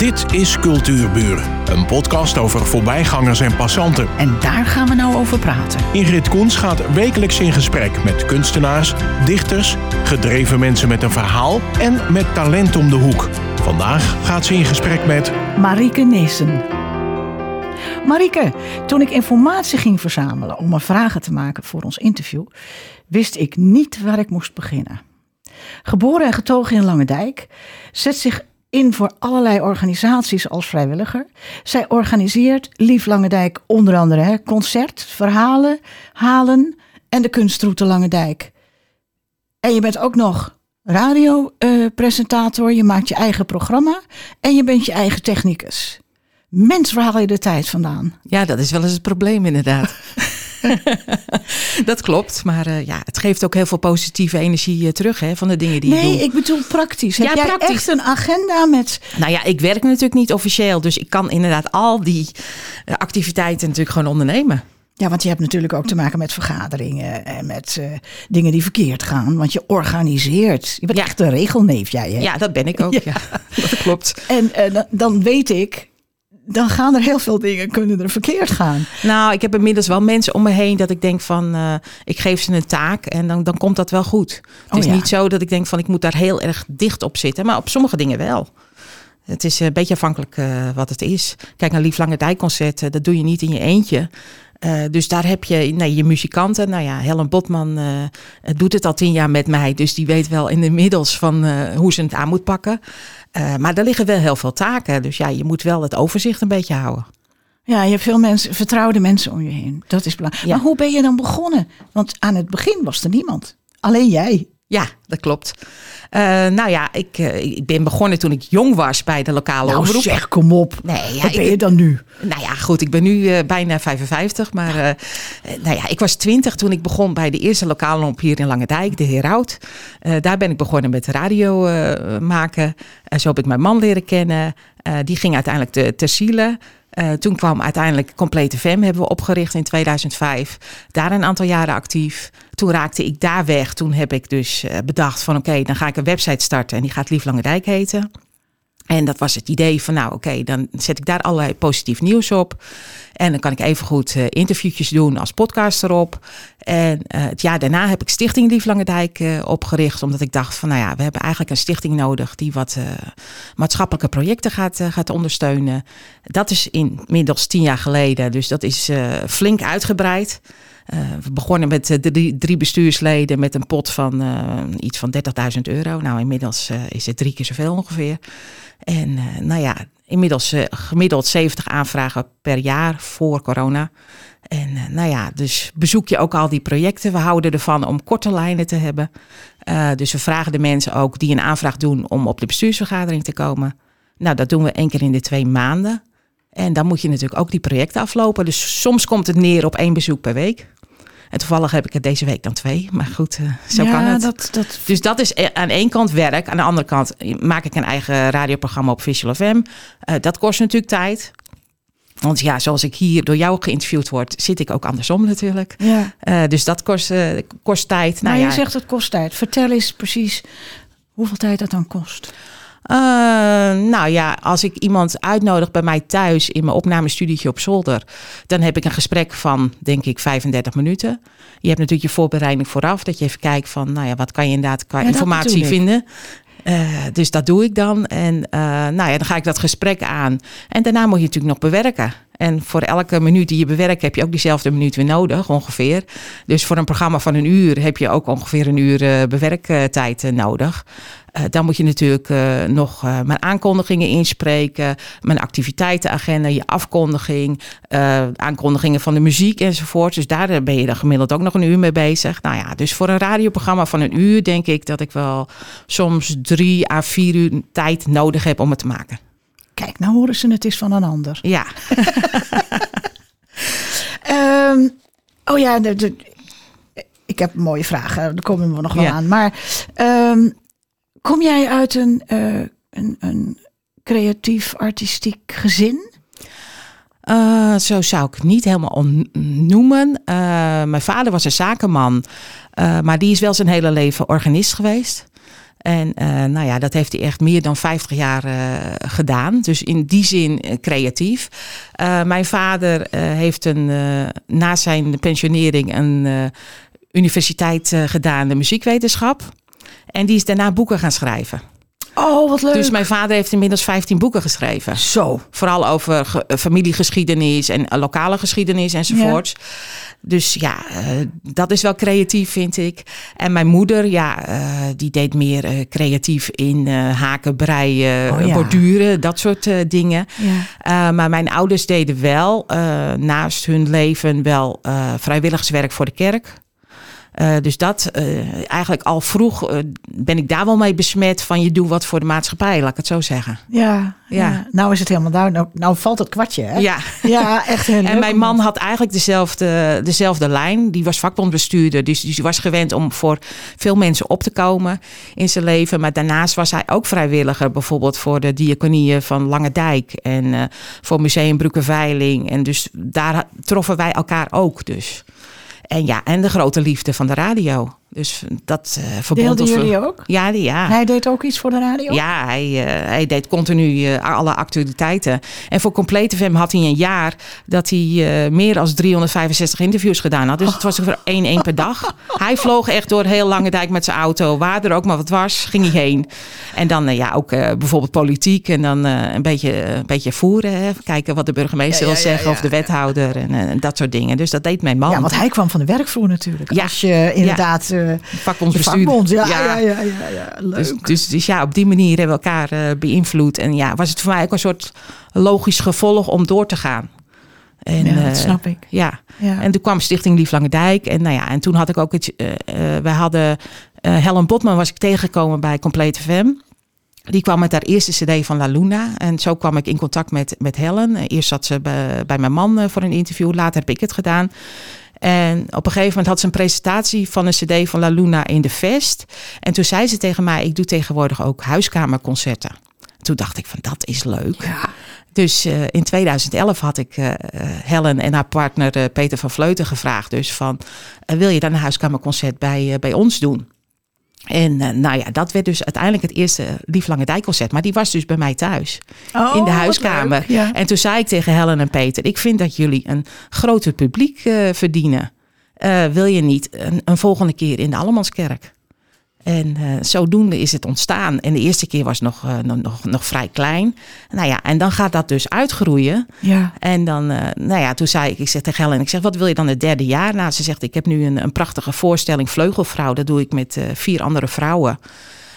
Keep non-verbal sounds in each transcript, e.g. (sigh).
Dit is Cultuurburen, een podcast over voorbijgangers en passanten. En daar gaan we nou over praten. Ingrid Koens gaat wekelijks in gesprek met kunstenaars, dichters, gedreven mensen met een verhaal en met talent om de hoek. Vandaag gaat ze in gesprek met Marieke Neesen. Marieke, toen ik informatie ging verzamelen om me vragen te maken voor ons interview, wist ik niet waar ik moest beginnen. Geboren en getogen in Langendijk, zet zich in voor allerlei organisaties als vrijwilliger. Zij organiseert Lief Langendijk onder andere hè, concert, verhalen, halen en de kunstroute Langendijk. En je bent ook nog radiopresentator, je maakt je eigen programma en je bent je eigen technicus. Mens, waar haal je de tijd vandaan? Ja, dat is wel eens het probleem inderdaad. (laughs) (laughs) dat klopt, maar uh, ja, het geeft ook heel veel positieve energie uh, terug hè, van de dingen die nee, je doet. ik bedoel praktisch. Heb Ja, jij praktisch. echt een agenda met... Nou ja, ik werk natuurlijk niet officieel, dus ik kan inderdaad al die uh, activiteiten natuurlijk gewoon ondernemen. Ja, want je hebt natuurlijk ook te maken met vergaderingen en met uh, dingen die verkeerd gaan. Want je organiseert. Je bent Ja. echt een regelneef, jij. Hè? Ja, dat ben ik ook. (laughs) Ja, dat klopt. En uh, dan weet ik, dan gaan er heel veel dingen kunnen er verkeerd gaan. Nou, ik heb inmiddels wel mensen om me heen dat ik denk van, uh, ik geef ze een taak en dan, dan komt dat wel goed. Het Oh is ja. niet zo dat ik denk van, ik moet daar heel erg dicht op zitten, maar op sommige dingen wel. Het is een beetje afhankelijk uh, wat het is. Kijk, een Lief Lange Dijkconcert, uh, dat doe je niet in je eentje. Uh, dus daar heb je nee, je muzikanten. Nou ja, Helen Botman uh, doet het al tien jaar met mij. Dus die weet wel inmiddels van uh, hoe ze het aan moet pakken. Maar er liggen wel heel veel taken. Dus ja, je moet wel het overzicht een beetje houden. Ja, je hebt veel mensen, vertrouwde mensen om je heen. Dat is belangrijk. Ja. Maar hoe ben je dan begonnen? Want aan het begin was er niemand. Alleen jij. Ja, dat klopt. Uh, nou ja, ik, uh, ik ben begonnen toen ik jong was bij de lokale nou, omroep. zeg, kom op. Nee, ja, Wat ben ik, je dan nu? Nou ja, goed, ik ben nu uh, bijna 55. Maar nou ja, ik was 20 toen ik begon bij de eerste lokale omroep hier in Langendijk, de Heraut. Daar ben ik begonnen met radio maken. zo heb ik mijn man leren kennen. Die ging uiteindelijk te, te Zielen. Uh, toen kwam uiteindelijk Complete FM, hebben we opgericht in 2005. Daar een aantal jaren actief. Toen raakte ik daar weg. Toen heb ik dus uh, bedacht van oké, dan ga ik een website starten. En die gaat Lief Langendijk heten. En dat was het idee van nou oké, dan zet ik daar allerlei positief nieuws op. En dan kan ik even goed uh, interviewtjes doen als podcast erop. En uh, het jaar daarna heb ik Stichting Lief Langendijk uh, opgericht. Omdat ik dacht van nou ja, we hebben eigenlijk een stichting nodig die wat maatschappelijke projecten gaat, gaat ondersteunen. Dat is inmiddels tien jaar geleden. Dus dat is flink uitgebreid. Uh, we begonnen met uh, drie, drie, bestuursleden met een pot van uh, iets van 30.000 euro. Nou, inmiddels is het drie keer zoveel ongeveer. En nou ja, inmiddels gemiddeld 70 aanvragen per jaar voor corona. En nou ja, dus bezoek je ook al die projecten. We houden ervan om korte lijnen te hebben. Dus we vragen de mensen ook die een aanvraag doen om op de bestuursvergadering te komen. Nou, dat doen we één keer in de twee maanden. En dan moet je natuurlijk ook die projecten aflopen. Dus soms komt het neer op één bezoek per week. En toevallig heb ik het deze week dan twee. Maar goed, uh, zo ja, kan het. Dat, dat... Dus dat is aan één kant werk. Aan de andere kant maak ik een eigen radioprogramma op Visual FM. Uh, dat kost natuurlijk tijd. Want ja, zoals ik hier door jou geïnterviewd word, zit ik ook andersom natuurlijk. Ja. Uh, dus dat kost, kost tijd. Maar nou, je ja. zegt het kost tijd. Vertel eens precies hoeveel tijd dat dan kost. Uh, nou ja, als ik iemand uitnodig bij mij thuis in mijn opnamestudietje op zolder, dan heb ik een gesprek van, denk ik, 35 minuten. Je hebt natuurlijk je voorbereiding vooraf, dat je even kijkt van, nou ja, wat kan je inderdaad qua Ja, informatie vinden. Uh, dus dat doe ik dan. En uh, nou ja, dan ga ik dat gesprek aan. En daarna moet je natuurlijk nog bewerken. En voor elke minuut die je bewerkt, heb je ook diezelfde minuut weer nodig, ongeveer. Dus voor een programma van een uur heb je ook ongeveer een uur uh, bewerktijd nodig. Uh, dan moet je natuurlijk nog mijn aankondigingen inspreken, mijn activiteitenagenda, je afkondiging, aankondigingen van de muziek enzovoort. Dus daar ben je dan gemiddeld ook nog een uur mee bezig. Nou ja, dus voor een radioprogramma van een uur denk ik dat ik wel soms drie à vier uur tijd nodig heb om het te maken. Kijk, nou horen ze het is van een ander. Ja. um, (laughs) oh ja, de, de, ik heb mooie vragen, daar komen we nog wel Ja. aan. Maar um, kom jij uit een, uh, een, een creatief, artistiek gezin? Uh, zo zou ik het niet helemaal noemen. Uh, mijn vader was een zakenman, uh, maar die is wel zijn hele leven organist geweest. En uh, nou ja, dat heeft hij echt meer dan 50 jaar uh, gedaan. Dus in die zin uh, creatief. mijn vader heeft een, na zijn pensionering een universiteit gedaan, de muziekwetenschap. En die is daarna boeken gaan schrijven. Oh, wat leuk. Dus mijn vader heeft inmiddels 15 boeken geschreven. Zo. Vooral over ge- familiegeschiedenis en lokale geschiedenis enzovoorts. Ja. Dus ja, uh, dat is wel creatief, vind ik. En mijn moeder, ja, uh, die deed meer uh, creatief in haken, breien, oh, ja. borduren, dat soort dingen. Ja. maar mijn ouders deden wel naast hun leven wel vrijwilligerswerk voor de kerk. Uh, dus dat, uh, eigenlijk al vroeg uh, ben ik daar wel mee besmet van je doet wat voor de maatschappij, laat ik het zo zeggen. Ja, ja. ja. nou is het helemaal daar. Nou, nou valt het kwartje, hè? Ja, ja echt heel (laughs) En mijn man had eigenlijk dezelfde, dezelfde lijn. Die was vakbondbestuurder, dus die was gewend om voor veel mensen op te komen in zijn leven. Maar daarnaast was hij ook vrijwilliger, bijvoorbeeld voor de diaconieën van Lange Dijk en voor Museum Broekenveiling. En dus daar troffen wij elkaar ook dus. En ja, en de grote liefde van de radio. Dus dat uh, verbond Deelden jullie ook? Ja, die, ja. Hij deed ook iets voor de radio? Ja, hij, uh, hij deed continu uh, alle actualiteiten. En voor Complete FM had hij een jaar dat hij meer dan 365 interviews gedaan had. Dus het was ongeveer één, één per dag. (laughs) Hij vloog echt door heel Lange Dijk met zijn auto. Waar er ook maar wat was, ging hij heen. En dan ja, ook bijvoorbeeld politiek. En dan een, beetje, een beetje voeren. Hè. Kijken wat de burgemeester ja, ja, wil zeggen. Of de wethouder. En dat soort dingen. Dus dat deed mijn man. Ja, want hij kwam van de werkvloer natuurlijk. Ja. Als je inderdaad vakbondsbestuur. Vakbond, ja, ja, ja, ja, ja, ja. Leuk. Dus, dus, dus, ja, op die manier hebben we elkaar uh, beïnvloed. En ja, was het voor mij ook een soort logisch gevolg om door te gaan. En, ja, dat snap ik. Ja. ja. en toen kwam Stichting Lief Lange Dijk. En nou ja, en toen had ik ook het. Uh, uh, wij hadden. Helen Botman was ik tegengekomen bij Complete FM. Die kwam met haar eerste CD van La Luna. En zo kwam ik in contact met, met Helen. Eerst zat ze bij, bij mijn man voor een interview. Later heb ik het gedaan. En op een gegeven moment had ze een presentatie van een CD van La Luna in de Vest. En toen zei ze tegen mij: Ik doe tegenwoordig ook huiskamerconcerten. Toen dacht ik: van dat is leuk. Ja. Dus uh, in 2011 had ik uh, Helen en haar partner uh, Peter van Vleuten gevraagd. Dus van, wil je dan een huiskamerconcert bij, bij ons doen? En uh, nou ja, dat werd dus uiteindelijk het eerste Lief Lange Dijkconcert. Maar die was dus bij mij thuis. Oh, in de huiskamer. Ja. En toen zei ik tegen Helen en Peter... ik vind dat jullie een groter publiek uh, verdienen. Uh, wil je niet een, een, volgende keer in de Allemanskerk? En zodoende is het ontstaan. En de eerste keer was nog, nog, nog, nog, vrij klein. Nou ja, en dan gaat dat dus uitgroeien. Ja. En dan, nou ja, toen zei ik, ik zeg tegen Helen, ik zeg, wat wil je dan het derde jaar? Nou, ze zegt, ik heb nu een, een prachtige voorstelling Vleugelvrouw. Dat doe ik met uh, vier andere vrouwen.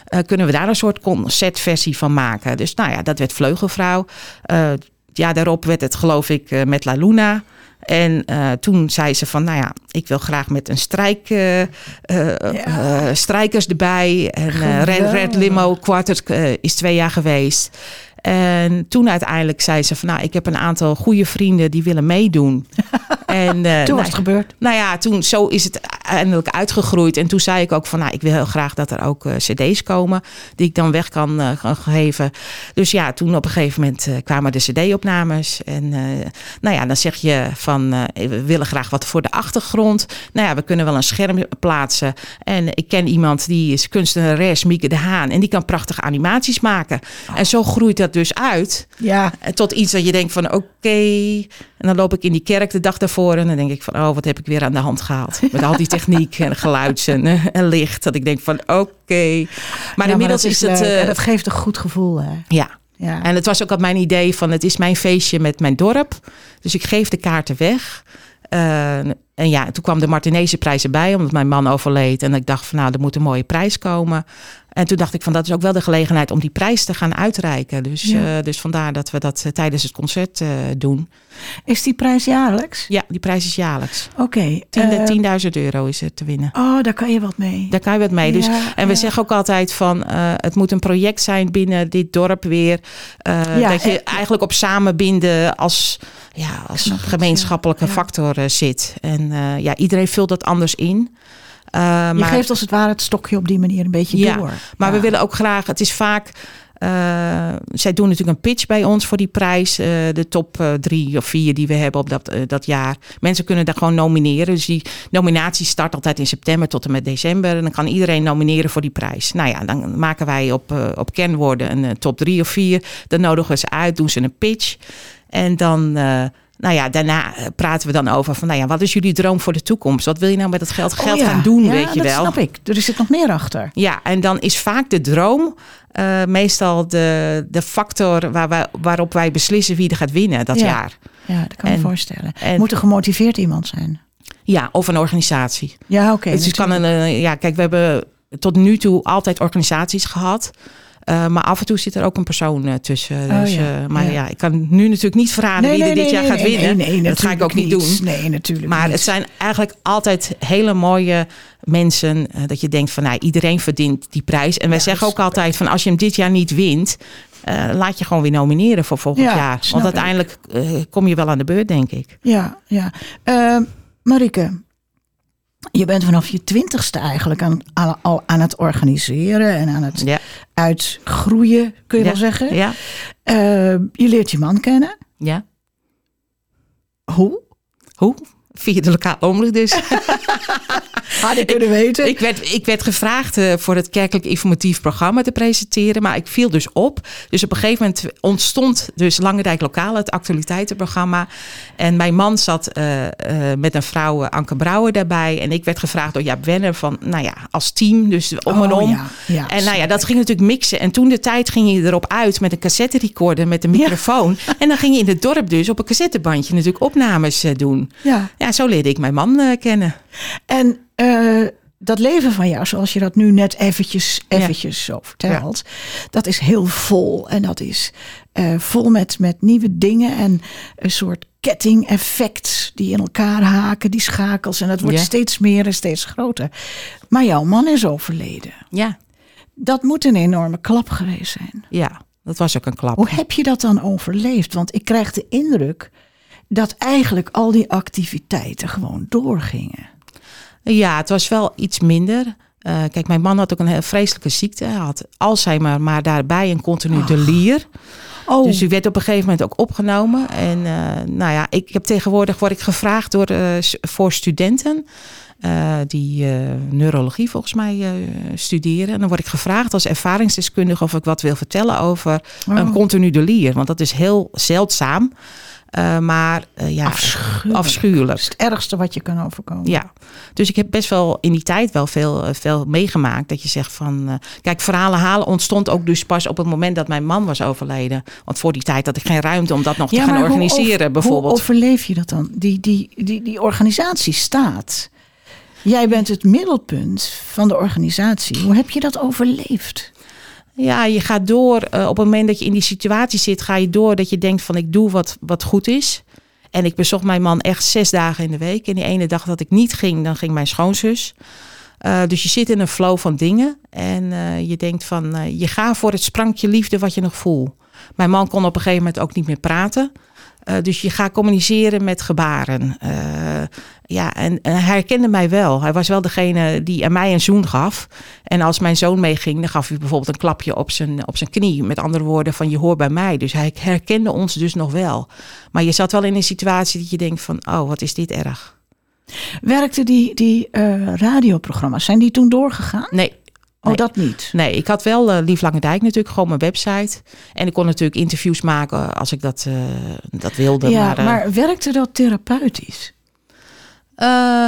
Uh, kunnen we daar een soort concertversie van maken? Dus nou ja, dat werd Vleugelvrouw. Uh, ja, daarop werd het geloof ik met La Luna. En uh, toen zei ze van, nou ja, ik wil graag met een strijk, uh, uh, ja. strijkers erbij. En Red, Red Limo Quartet is twee jaar geweest. En toen uiteindelijk zei ze van, nou, ik heb een aantal goede vrienden die willen meedoen. (laughs) en, uh, toen was het gebeurd. Nou ja, toen zo is het eindelijk uitgegroeid. En toen zei ik ook van, nou, ik wil heel graag dat er ook uh, cd's komen die ik dan weg kan, uh, kan geven. Dus ja, toen op een gegeven moment kwamen de cd-opnames. En nou ja, dan zeg je van, we willen graag wat voor de achtergrond. Nou ja, we kunnen wel een scherm plaatsen. En ik ken iemand die is kunstenares, Mieke de Haan. En die kan prachtige animaties maken. Oh. En zo groeit dat dus uit. Ja. Tot iets dat je denkt van oké. Okay. En dan loop ik in die kerk de dag daarvoor. En dan denk ik van oh, wat heb ik weer aan de hand gehaald. Met al die techniek en geluid en, en licht. Dat ik denk van oké. Okay. Maar ja, inmiddels maar is, is het... Uh, dat geeft een goed gevoel hè. Ja. Ja. En het was ook al mijn idee van het is mijn feestje met mijn dorp. Dus ik geef de kaarten weg. Uh, en ja, toen kwam de Martinese prijs erbij, omdat mijn man overleed. En ik dacht van nou, er moet een mooie prijs komen. En toen dacht ik van dat is ook wel de gelegenheid om die prijs te gaan uitreiken. Dus, Ja. uh, dus vandaar dat we dat uh, tijdens het concert uh, doen. Is die prijs jaarlijks? Ja, die prijs is jaarlijks. Oké. 10.000 10 euro is er te winnen. Oh, daar kan je wat mee. Daar kan je wat mee. Dus, Ja, en we ja. zeggen ook altijd van het moet een project zijn binnen dit dorp weer. eh, dat je eh, eigenlijk op samenbinden als, ja, als gemeenschappelijke factor eh, zit. En eh, ja, iedereen vult dat anders in. Eh, Je maar geeft als het ware het stokje op die manier een beetje Ja, door. maar Ja. we willen ook graag, het is vaak Eh, zij doen natuurlijk een pitch bij ons voor die prijs. De top drie of vier die we hebben op dat, dat jaar. Mensen kunnen daar gewoon nomineren. Dus die nominatie start altijd in september tot en met december. En dan kan iedereen nomineren voor die prijs. Nou ja, dan maken wij op, op kernwoorden een top drie of vier. Dan nodigen we ze uit, doen ze een pitch. En dan nou ja, daarna eh, praten we dan over van, nou ja, wat is jullie droom voor de toekomst? Wat wil je nou met dat geld, geld oh gaan doen, ja, weet je dat wel? snap ik. Er zit nog meer achter. Ja, en dan is vaak de droom uh, meestal de, de factor waar wij, waarop wij beslissen wie er gaat winnen dat Ja. jaar. Ja, dat kan En- me voorstellen. en- Moet een gemotiveerd iemand zijn. Ja, of een organisatie. Ja, oké. dus kan een, eh, ja, kijk, we hebben tot nu toe altijd organisaties gehad. Eh, maar af en toe zit er ook een persoon eh, tussen. Oh, Dus, ja, eh, maar ja. ja. ik kan nu natuurlijk niet verraden wie er dit jaar gaat winnen. Nee, dat ga ik ook niet doen. Nee, natuurlijk Maar niet. het zijn eigenlijk altijd hele mooie mensen. dat je denkt van nou, iedereen verdient die prijs. En wij Ja, zeggen ook altijd van als je hem dit jaar niet wint. laat je gewoon weer nomineren voor volgend Ja, jaar. Want uiteindelijk kom je wel aan de beurt, denk ik. Ja, ja. Eh, Marike, je bent vanaf je twintigste eigenlijk aan, al aan het organiseren en aan het Ja, uitgroeien, kun je Ja, wel zeggen. ja, Eh, je leert je man kennen. ja. Hoe? Hoe? Via de lokale omroep dus. (laughs) Had ik kunnen weten. Ik werd, ik werd gevraagd eh, voor het kerkelijk informatief programma te presenteren, maar ik viel dus op. Dus op een gegeven moment ontstond dus Langendijk Lokaal, het actualiteitenprogramma. En mijn man zat eh, eh, met een vrouw, Anke Brouwer, daarbij. En ik werd gevraagd door Jaap Wenner van, nou ja, als team, dus om en Oh, om. ja, ja, en nou ja, dat ging natuurlijk mixen. En toen de tijd ging je erop uit met een cassette recorder, met een microfoon. (laughs) En dan ging je in het dorp dus op een cassettebandje natuurlijk opnames doen. Ja. Ja, zo leerde ik mijn man kennen. En eh, dat leven van jou, zoals je dat nu net eventjes, eventjes zo vertelt, dat is heel vol. En dat is eh, vol met, met nieuwe dingen en een soort ketting-effect die in elkaar haken, die schakels. En dat wordt Ja. steeds meer en steeds groter. Maar jouw man is overleden. Ja, Dat moet een enorme klap geweest zijn. ja, dat was ook een klap. Hoe heb je dat dan overleefd? Want ik krijg de indruk dat eigenlijk al die activiteiten gewoon doorgingen. Ja, het was wel iets minder. Eh, kijk, mijn man had ook een heel vreselijke ziekte. Hij had Alzheimer, maar daarbij een continu delier. Oh, Dus die werd op een gegeven moment ook opgenomen. En eh, nou ja, ik heb tegenwoordig word ik gevraagd door, eh, voor studenten. die neurologie volgens mij studeren. En dan word ik gevraagd als ervaringsdeskundige of ik wat wil vertellen over een Oh. continu delier. Want dat is heel zeldzaam. Eh, maar eh, ja, afschuwelijk. Dat is het ergste wat je kan overkomen. Ja, dus ik heb best wel in die tijd wel veel, eh, veel meegemaakt. Dat je zegt van. kijk, verhalen halen ontstond ook dus pas op het moment dat mijn man was overleden. Want voor die tijd had ik geen ruimte om dat nog te gaan maar organiseren, bijvoorbeeld. Hoe overleef je dat dan? Die, die, die, die organisatie staat. Jij bent het middelpunt van de organisatie. Hoe heb je dat overleefd? Ja, je gaat door. eh, op het moment dat je in die situatie zit, ga je door dat je denkt van ik doe wat, wat goed is. En ik bezocht mijn man echt zes dagen in de week. En die ene dag dat ik niet ging, dan ging mijn schoonzus. Eh, dus je zit in een flow van dingen. En eh, je denkt van, je gaat voor het sprankje liefde wat je nog voelt. Mijn man kon op een gegeven moment ook niet meer praten. Eh, dus je gaat communiceren met gebaren. Eh, ja, en, hij herkende mij wel. Hij was wel degene die aan mij een zoen gaf. En als mijn zoon meeging, dan gaf hij bijvoorbeeld een klapje op zijn, op zijn knie. Met andere woorden, van je hoort bij mij. Dus hij herkende ons dus nog wel. Maar je zat wel in een situatie dat je denkt van, oh, wat is dit erg. Werkten die, die eh, radioprogramma's, zijn die toen doorgegaan? Nee, Oh, dat niet. Nee, ik had wel eh Lief Langendijk natuurlijk, gewoon mijn website. En ik kon natuurlijk interviews maken als ik dat, eh, dat wilde. Ja, maar, maar, eh, werkte dat therapeutisch?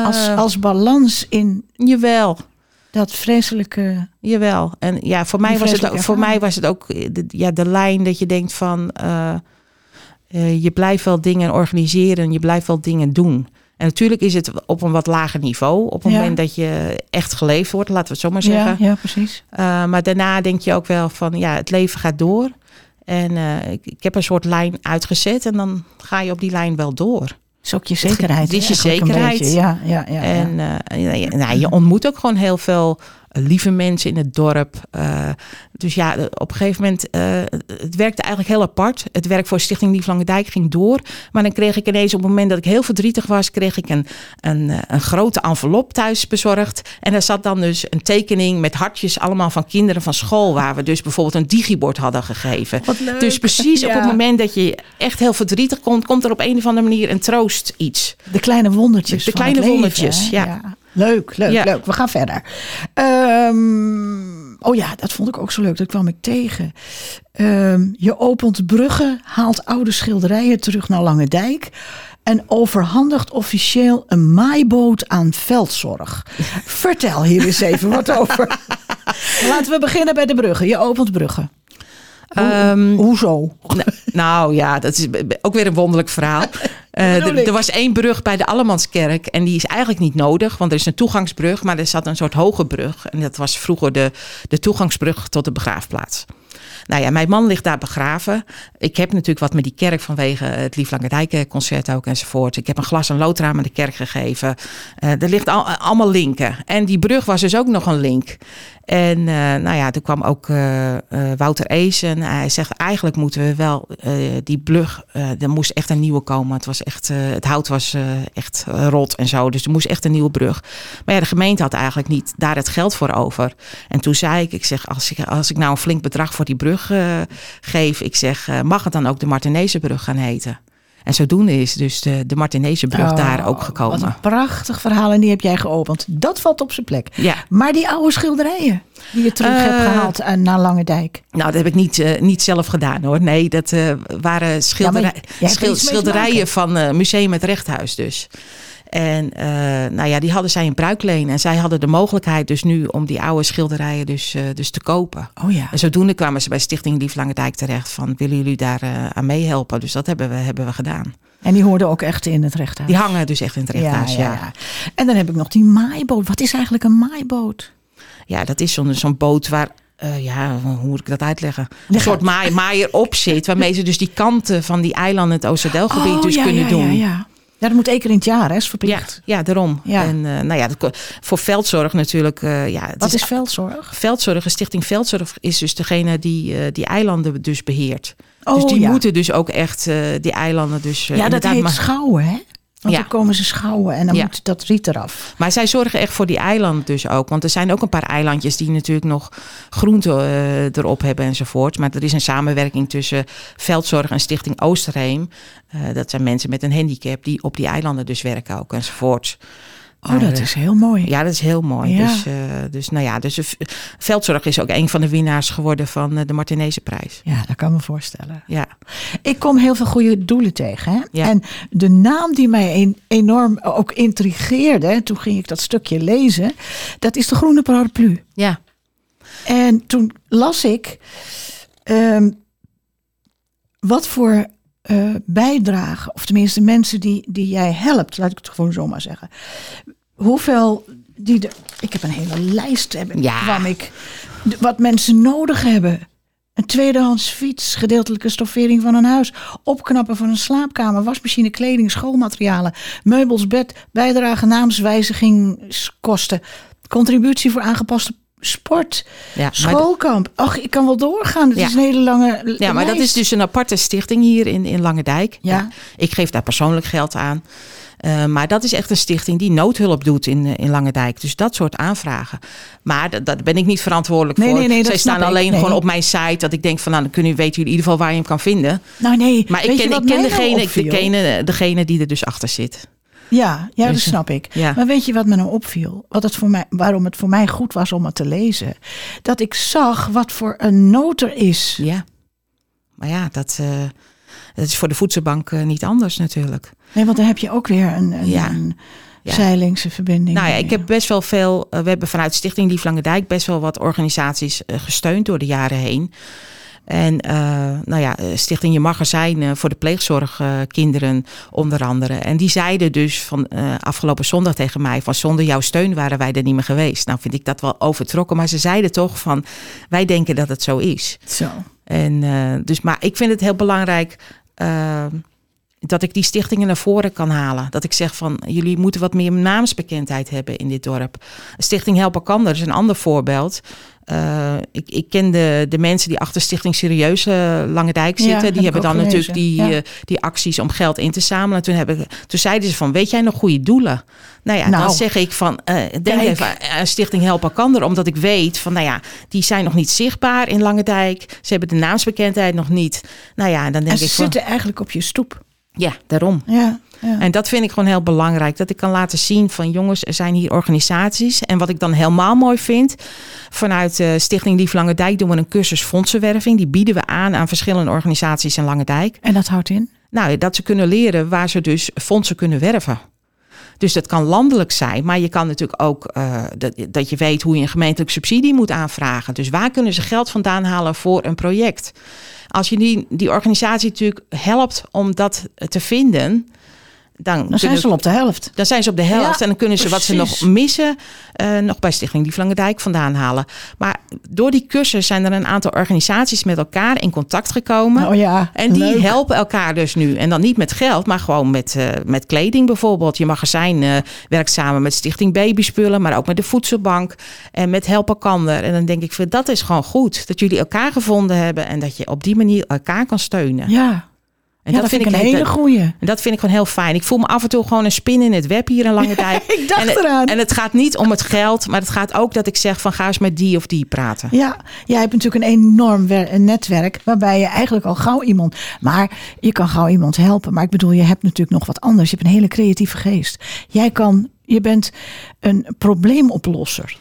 Als, als balans in Jawel, dat vreselijke... jawel. En ja, voor mij, was het, ook, voor mij was het ook de, ja, de lijn dat je denkt van... je blijft wel dingen organiseren, je blijft wel dingen doen. En natuurlijk is het op een wat lager niveau. Op het Ja. moment dat je echt geleefd wordt, laten we het zo maar zeggen. Ja, ja, precies. Uh, maar daarna denk je ook wel van ja, het leven gaat door. En uh, ik, ik, heb een soort lijn uitgezet en dan ga je op die lijn wel door. Dat is ook je zekerheid. Dit is je zekerheid. beetje. Ja, ja, ja, en uh, ja, nou, je ontmoet ook gewoon heel veel lieve mensen in het dorp. Uh, dus ja, op een gegeven moment, uh, het werkte eigenlijk heel apart. Het werk voor Stichting Lief Lange Dijk ging door. Maar dan kreeg ik ineens op het moment dat ik heel verdrietig was, kreeg ik een, een, een grote envelop thuis bezorgd. En daar zat dan dus een tekening met hartjes allemaal van kinderen van school, waar we dus bijvoorbeeld een digibord hadden gegeven. Dus precies op het moment dat je echt heel verdrietig komt, komt er op een of andere manier een troost iets. De kleine wondertjes. De, kleine wondertjes, ja. ja. Leuk, leuk, leuk. We gaan verder. Um, oh ja, dat vond ik ook zo leuk. Dat kwam ik tegen. Um, je opent bruggen, haalt oude schilderijen terug naar Lange Dijk. En overhandigt officieel een maaiboot aan veldzorg. Vertel hier eens even wat over. (laughs) Laten we beginnen bij de bruggen. Je opent bruggen. Um, hoezo? Nou, ja, dat is ook weer een wonderlijk verhaal. (laughs) Uh, er was één brug bij de Allemanskerk en die is eigenlijk niet nodig, want er is een toegangsbrug, maar er zat een soort hoge brug. En dat was vroeger de, de toegangsbrug tot de begraafplaats. Nou ja, mijn man ligt daar begraven. Ik heb natuurlijk wat met die kerk vanwege het Lief Lange concert ook enzovoort. Ik heb een glas en loodraam aan de kerk gegeven. Uh, er ligt al, allemaal linken. En die brug was dus ook nog een link. En uh, nou ja, toen kwam ook Wouter Eesen. Hij zegt eigenlijk moeten we wel die brug, er moest echt een nieuwe komen. Het was echt, het hout was echt rot en zo. Dus er moest echt een nieuwe brug. Maar ja, de gemeente had eigenlijk niet daar het geld voor over. En toen zei ik, ik zeg, als ik, als ik nou een flink bedrag voor die brug geef, ik zeg, mag het dan ook de Martinezenbrug gaan heten? En zodoende is dus de, de Martinezenbrug oh, daar ook gekomen. Wat een prachtig verhaal en die heb jij geopend. Dat valt op zijn plek. Ja. Maar die oude schilderijen die je terug hebt eh, gehaald naar Lange Dijk. Nou, dat heb ik niet, uh, niet zelf gedaan hoor. Nee, dat uh, waren schilderij, ja, schilderijen van Museum het Rechthuis dus. En uh, nou ja, die hadden zij in bruikleen. En zij hadden de mogelijkheid dus nu om die oude schilderijen dus, uh, dus te kopen. Oh ja. En zodoende kwamen ze bij Stichting Lief Lange Dijk terecht van willen jullie daar uh, aan meehelpen? Dus dat hebben we, hebben we gedaan. En die hoorden ook echt in het rechthuis? Die hangen dus echt in het rechthuis, ja. ja, ja. En dan heb ik nog die maaiboot. Wat is eigenlijk een maaiboot? Ja, dat is zo'n zo'n boot waar uh, ja, hoe moet ik dat uitleggen? Een soort maai, maaier op zit, waarmee ze dus die kanten van die eilanden, het Oosterdelgebied, oh, dus ja, kunnen ja, doen. Ja, ja. Dat moet één keer in het jaar, hè? Is verplicht. Ja, ja daarom. Ja. En uh, nou ja, voor veldzorg natuurlijk. Uh, ja, Wat is, is veldzorg? Veldzorg, Stichting Veldzorg is dus degene die uh, die eilanden dus beheert. Oh, dus die ja. moeten dus ook echt die eilanden dus... ja, dat heet maar... schouwen, hè? Want ja. dan komen ze schouwen en dan moet dat riet eraf. Maar zij zorgen echt voor die eilanden dus ook. Want er zijn ook een paar eilandjes die natuurlijk nog groente uh, erop hebben enzovoort. Maar er is een samenwerking tussen Veldzorg en Stichting Oosterheem. Uh, dat zijn mensen met een handicap die op die eilanden dus werken ook enzovoort. Oh, dat is heel mooi. Ja, dat is heel mooi. Ja. Dus, uh, dus nou ja, dus veldzorg is ook een van de winnaars geworden van de Martinezenprijs. Ja, dat kan me voorstellen. Ja. Ik kom heel veel goede doelen tegen. Hè? Ja. En de naam die mij enorm ook intrigeerde, toen ging ik dat stukje lezen, dat is de Groene Paraplu. Ja. En toen las ik um, wat voor uh, bijdragen, of tenminste mensen die, die jij helpt, laat ik het gewoon zo maar zeggen. Hoeveel die de, ik heb een hele lijst hebben, ja. kwam ik, wat mensen nodig hebben. Een tweedehands fiets, gedeeltelijke stoffering van een huis, opknappen van een slaapkamer, wasmachine, kleding, schoolmaterialen, meubels, bed, bijdrage, naamswijzigingskosten, contributie voor aangepaste sport, ja, schoolkamp. Ach, ik kan wel doorgaan. Het is een hele lange Ja, maar dat is dus een aparte stichting hier in, in Lange Dijk. Ja. ja. Ik geef daar persoonlijk geld aan. Uh, maar dat is echt een stichting die noodhulp doet in, in Lange Dijk. Dus dat soort aanvragen. Maar dat, dat ben ik niet verantwoordelijk nee, voor. Nee, nee, Zij staan alleen gewoon op mijn site. Dat ik denk van nou, dan kunnen, weten jullie in ieder geval waar je hem kan vinden. Nou nee, maar ik ken, ik ken degene, degene, degene die er dus achter zit. Ja, ja, dat snap ik. Ja. Maar weet je wat me nou opviel? Wat het voor mij, waarom het voor mij goed was om het te lezen? Dat ik zag wat voor een nood er is. Ja. Maar ja, dat, uh, dat is voor de voedselbank uh, niet anders natuurlijk. Nee, want dan heb je ook weer een, een, ja. een ja. zeilingse verbinding. Nou ja, ik heb best wel veel. Uh, we hebben vanuit Stichting Lief Lange Dijk best wel wat organisaties gesteund door de jaren heen. En uh, nou ja, eh, Stichting Je Magazijn uh, voor de pleegzorgkinderen onder andere. En die zeiden dus van uh, afgelopen zondag tegen mij van zonder jouw steun waren wij er niet meer geweest. Nou vind ik dat wel overtrokken, maar ze zeiden toch van wij denken dat het zo is. Zo. En dus, maar ik vind het heel belangrijk dat ik die stichtingen naar voren kan halen. Dat ik zeg van jullie moeten wat meer naamsbekendheid hebben in dit dorp. Stichting Help Elkander is een ander voorbeeld. Uh, ik, ik ken de, de mensen die achter Stichting Serieuze Lange Dijk zitten. Ja, die heb hebben ik dan natuurlijk die. Ja. eh, die acties om geld in te zamelen. Toen, hebben, toen zeiden ze van, weet jij nog goede doelen? Nou ja, Nou. dan zeg ik van, eh, denk Kijk. even aan Stichting Help Elkander. Omdat ik weet van, nou ja, die zijn nog niet zichtbaar in Lange Dijk. Ze hebben de naamsbekendheid nog niet. Nou ja, dan denk En ze ik van, zitten eigenlijk op je stoep. Ja, daarom. Ja, ja. En dat vind ik gewoon heel belangrijk. Dat ik kan laten zien van jongens, er zijn hier organisaties. En wat ik dan helemaal mooi vind. Vanuit eh, Stichting Lief Lange Dijk doen we een cursus fondsenwerving. Die bieden we aan aan verschillende organisaties in Lange Dijk. En dat houdt in? Nou, dat ze kunnen leren waar ze dus fondsen kunnen werven. Dus dat kan landelijk zijn, maar je kan natuurlijk ook eh, dat, dat je weet hoe je een gemeentelijke subsidie moet aanvragen. Dus waar kunnen ze geld vandaan halen voor een project? Als je die, die organisatie natuurlijk helpt om dat te vinden, dan, Dan zijn ze al op de helft. dan zijn ze op de helft Ja, en dan kunnen ze wat ze nog missen, eh, nog bij Stichting Lief Lange Dijk vandaan halen. Maar door die cursus zijn er een aantal organisaties met elkaar in contact gekomen. Oh ja, En die leuk. helpen elkaar dus nu. En dan niet met geld, maar gewoon met, eh, met kleding bijvoorbeeld. Je magazijn eh, werkt samen met Stichting Babyspullen, maar ook met de Voedselbank en met Help Elkander. En dan denk ik, dat is gewoon goed. Dat jullie elkaar gevonden hebben en dat je op die manier elkaar kan steunen. Ja, En ja dat, vind ik een hele goeie. en dat vind ik gewoon heel fijn. Ik voel me af en toe gewoon een spin in het web hier in Lange (laughs) Dijk. Ik dacht en, eraan. En het gaat niet om het geld, maar het gaat ook dat ik zeg van ga eens met die of die praten. Ja, jij hebt natuurlijk een enorm wer- een netwerk waarbij je eigenlijk al gauw iemand. Maar je kan gauw iemand helpen. Maar ik bedoel, je hebt natuurlijk nog wat anders. Je hebt een hele creatieve geest. Jij kan, je bent een probleemoplosser.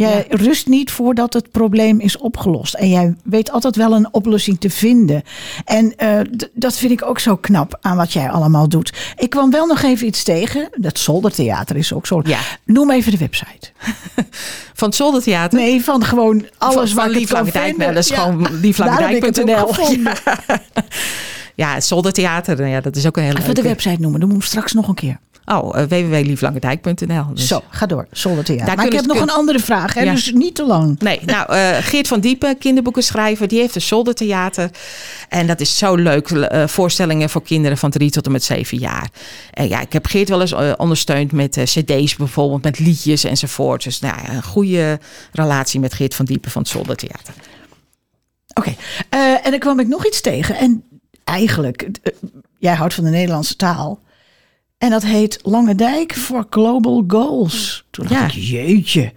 Jij rust niet voordat het probleem is opgelost. En jij weet altijd wel een oplossing te vinden. En eh, dat vind ik ook zo knap aan wat jij allemaal doet. Ik kwam wel nog even iets tegen. Dat zoldertheater is ook zo. Ja. Noem even de website. (laughs) Van het Zoldertheater. Nee, van gewoon alles van, van waar ik kan Dijk. is Ja. gewoon. (laughs) Ja. ja, Zoldertheater, nou ja, dat is ook een hele Even de website noemen, dan moet ik straks nog een keer. Oh, uh, www.lieflangedijk.nl. Dus- Zo, ga door. Zoldertheater. Maar ik heb nog een andere vraag, hè, Ja. dus niet te lang. Nee, nou, eh, Geert van Diepen, kinderboekenschrijver, die heeft een zoldertheater. En dat is zo leuk. eh, voorstellingen voor kinderen van drie tot en met zeven jaar. En ja, ik heb Geert wel eens eh, ondersteund met eh, cd's bijvoorbeeld, met liedjes enzovoort. Dus nou, ja, een goede relatie met Geert van Diepen van het zoldertheater. Oké, eh, en dan kwam ik nog iets tegen. En eigenlijk, eh, jij houdt van de Nederlandse taal. En dat heet Lange Dijk for Global Goals. Toen dacht Ja. ik, jeetje.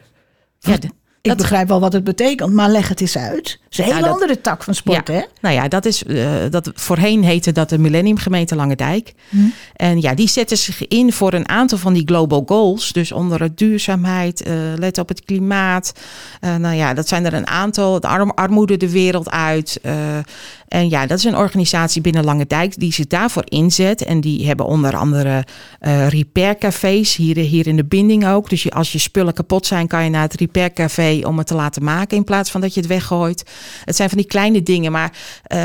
Ja, de- ik dat- begrijp wel wat het betekent, maar leg het eens uit. Is een hele andere tak van sport, ja. hè? Nou ja, dat is, eh, dat, voorheen heette dat de Millenniumgemeente Lange Dijk. En ja, die zetten zich in voor een aantal van die global goals. Dus onder het duurzaamheid, eh, let op het klimaat. Eh, nou ja, dat zijn er een aantal. De arm, armoede de wereld uit. en ja, dat is een organisatie binnen Lange Dijk die zich daarvoor inzet. En die hebben onder andere eh repaircafés hier, hier in de binding ook. Dus je, als je spullen kapot zijn, kan je naar het repaircafé om het te laten maken. In plaats van dat je het weggooit. Het zijn van die kleine dingen. Maar eh,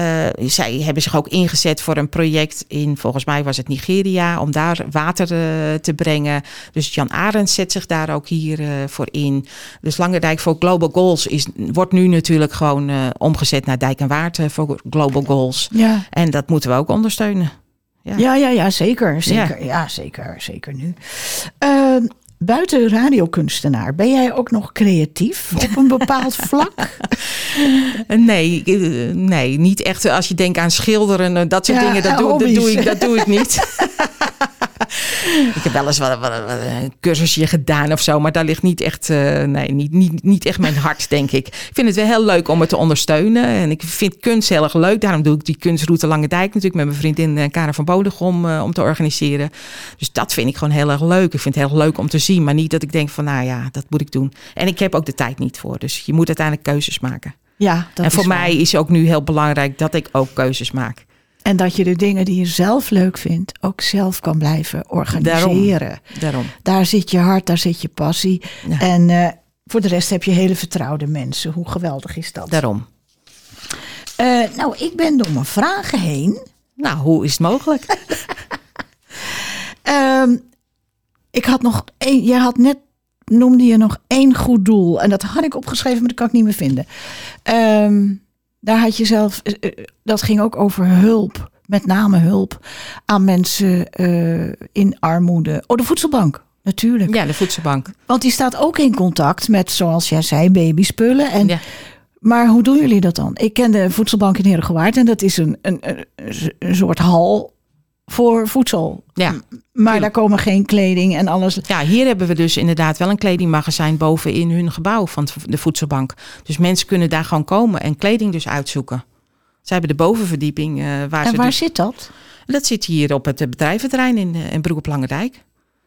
zij hebben zich ook ingezet voor een project in, volgens mij was het Nigeria, om daar water eh, te brengen. Dus Jan Arends zet zich daar ook hier eh, voor in. Dus Langendijk voor Global Goals is, wordt nu natuurlijk gewoon omgezet naar Dijk en Waard voor Global Goals. Ja. En dat moeten we ook ondersteunen. Ja. Ja, ja, ja, zeker. Zeker. Ja, zeker. Zeker nu. Eh, buiten radiokunstenaar, ben jij ook nog creatief op een bepaald (laughs) vlak? Nee, eh, nee, niet echt. Als je denkt aan schilderen, eh, dat soort Ja, dingen, dat doe, dat, doe ik, dat doe ik niet. (laughs) ik heb wel eens wat, wat- wat een cursusje gedaan of zo, maar daar ligt niet echt, eh, nee, niet, niet, niet echt mijn hart, denk ik. Ik vind het wel heel leuk om het te ondersteunen. En ik vind kunst heel erg leuk. Daarom doe ik die kunstroute Lange Dijk natuurlijk met mijn vriendin eh, Karen van Bodegom eh, om te organiseren. Dus dat vind ik gewoon heel erg leuk. Ik vind het heel leuk om te zien, maar niet dat ik denk van, nou ja, dat moet ik doen. En ik heb ook de tijd niet voor. Dus je moet uiteindelijk keuzes maken. Ja, dat en voor is mij is ook nu heel belangrijk dat ik ook keuzes maak. En dat je de dingen die je zelf leuk vindt ook zelf kan blijven organiseren. Daarom. Daar zit je hart, daar zit je passie. Ja. En eh, voor de rest heb je hele vertrouwde mensen. Hoe geweldig is dat? Daarom. Eh, nou, ik ben door mijn vragen heen. Nou, hoe is het mogelijk? (laughs) Ehm, ik had nog één, jij had net, noemde je nog één goed doel. En dat had ik opgeschreven, maar dat kan ik niet meer vinden. Ehm, daar had je zelf, eh, eh, dat ging ook over hulp met name hulp aan mensen eh, in armoede. Oh, de voedselbank, natuurlijk. Ja, de voedselbank. Want die staat ook in contact met, zoals jij zei, babyspullen. En, Ja. Maar hoe doen jullie dat dan? Ik ken de voedselbank in Herengewaard en dat is een, een, een, een soort hal voor voedsel. Ja. Maar daar komen geen kleding en alles. Ja, hier hebben we dus inderdaad wel een kledingmagazijn boven in hun gebouw van de voedselbank. Dus mensen kunnen daar gewoon komen en kleding dus uitzoeken. Ze hebben de bovenverdieping. eh, waar En ze waar dus- zit dat? Dat zit hier op het eh, bedrijventerrein in, eh, in Broek op.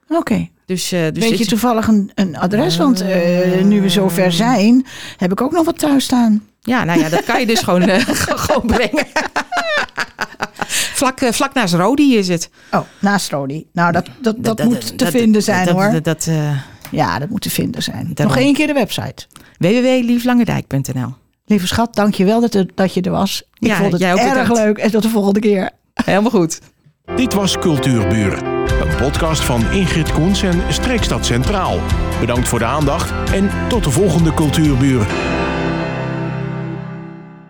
Oké. Dus, dus Weet je toevallig een, een adres? Want nu we zover zijn, heb ik ook nog wat thuis staan. Ja, nou ja, dat kan je dus gewoon, (laughs) gewoon brengen. Vlak, eh, vlak naast Rodi is het. Oh, naast Rodi. Nou, dat, dat, dat, moet te dat- vinden zijn dat, hoor. Dat, dat, eh, ja, dat moet te vinden zijn. Daarom. Nog één keer de website. www.lieflangendijk.nl Lieve schat, dank je wel dat, er- dat je er was. Ik Ja, vond het jij ook erg bedankt. leuk. En tot de volgende keer. Helemaal goed. Dit was Cultuurburen, een podcast van Ingrid Koens en Streekstad Centraal. Bedankt voor de aandacht en tot de volgende Cultuurburen.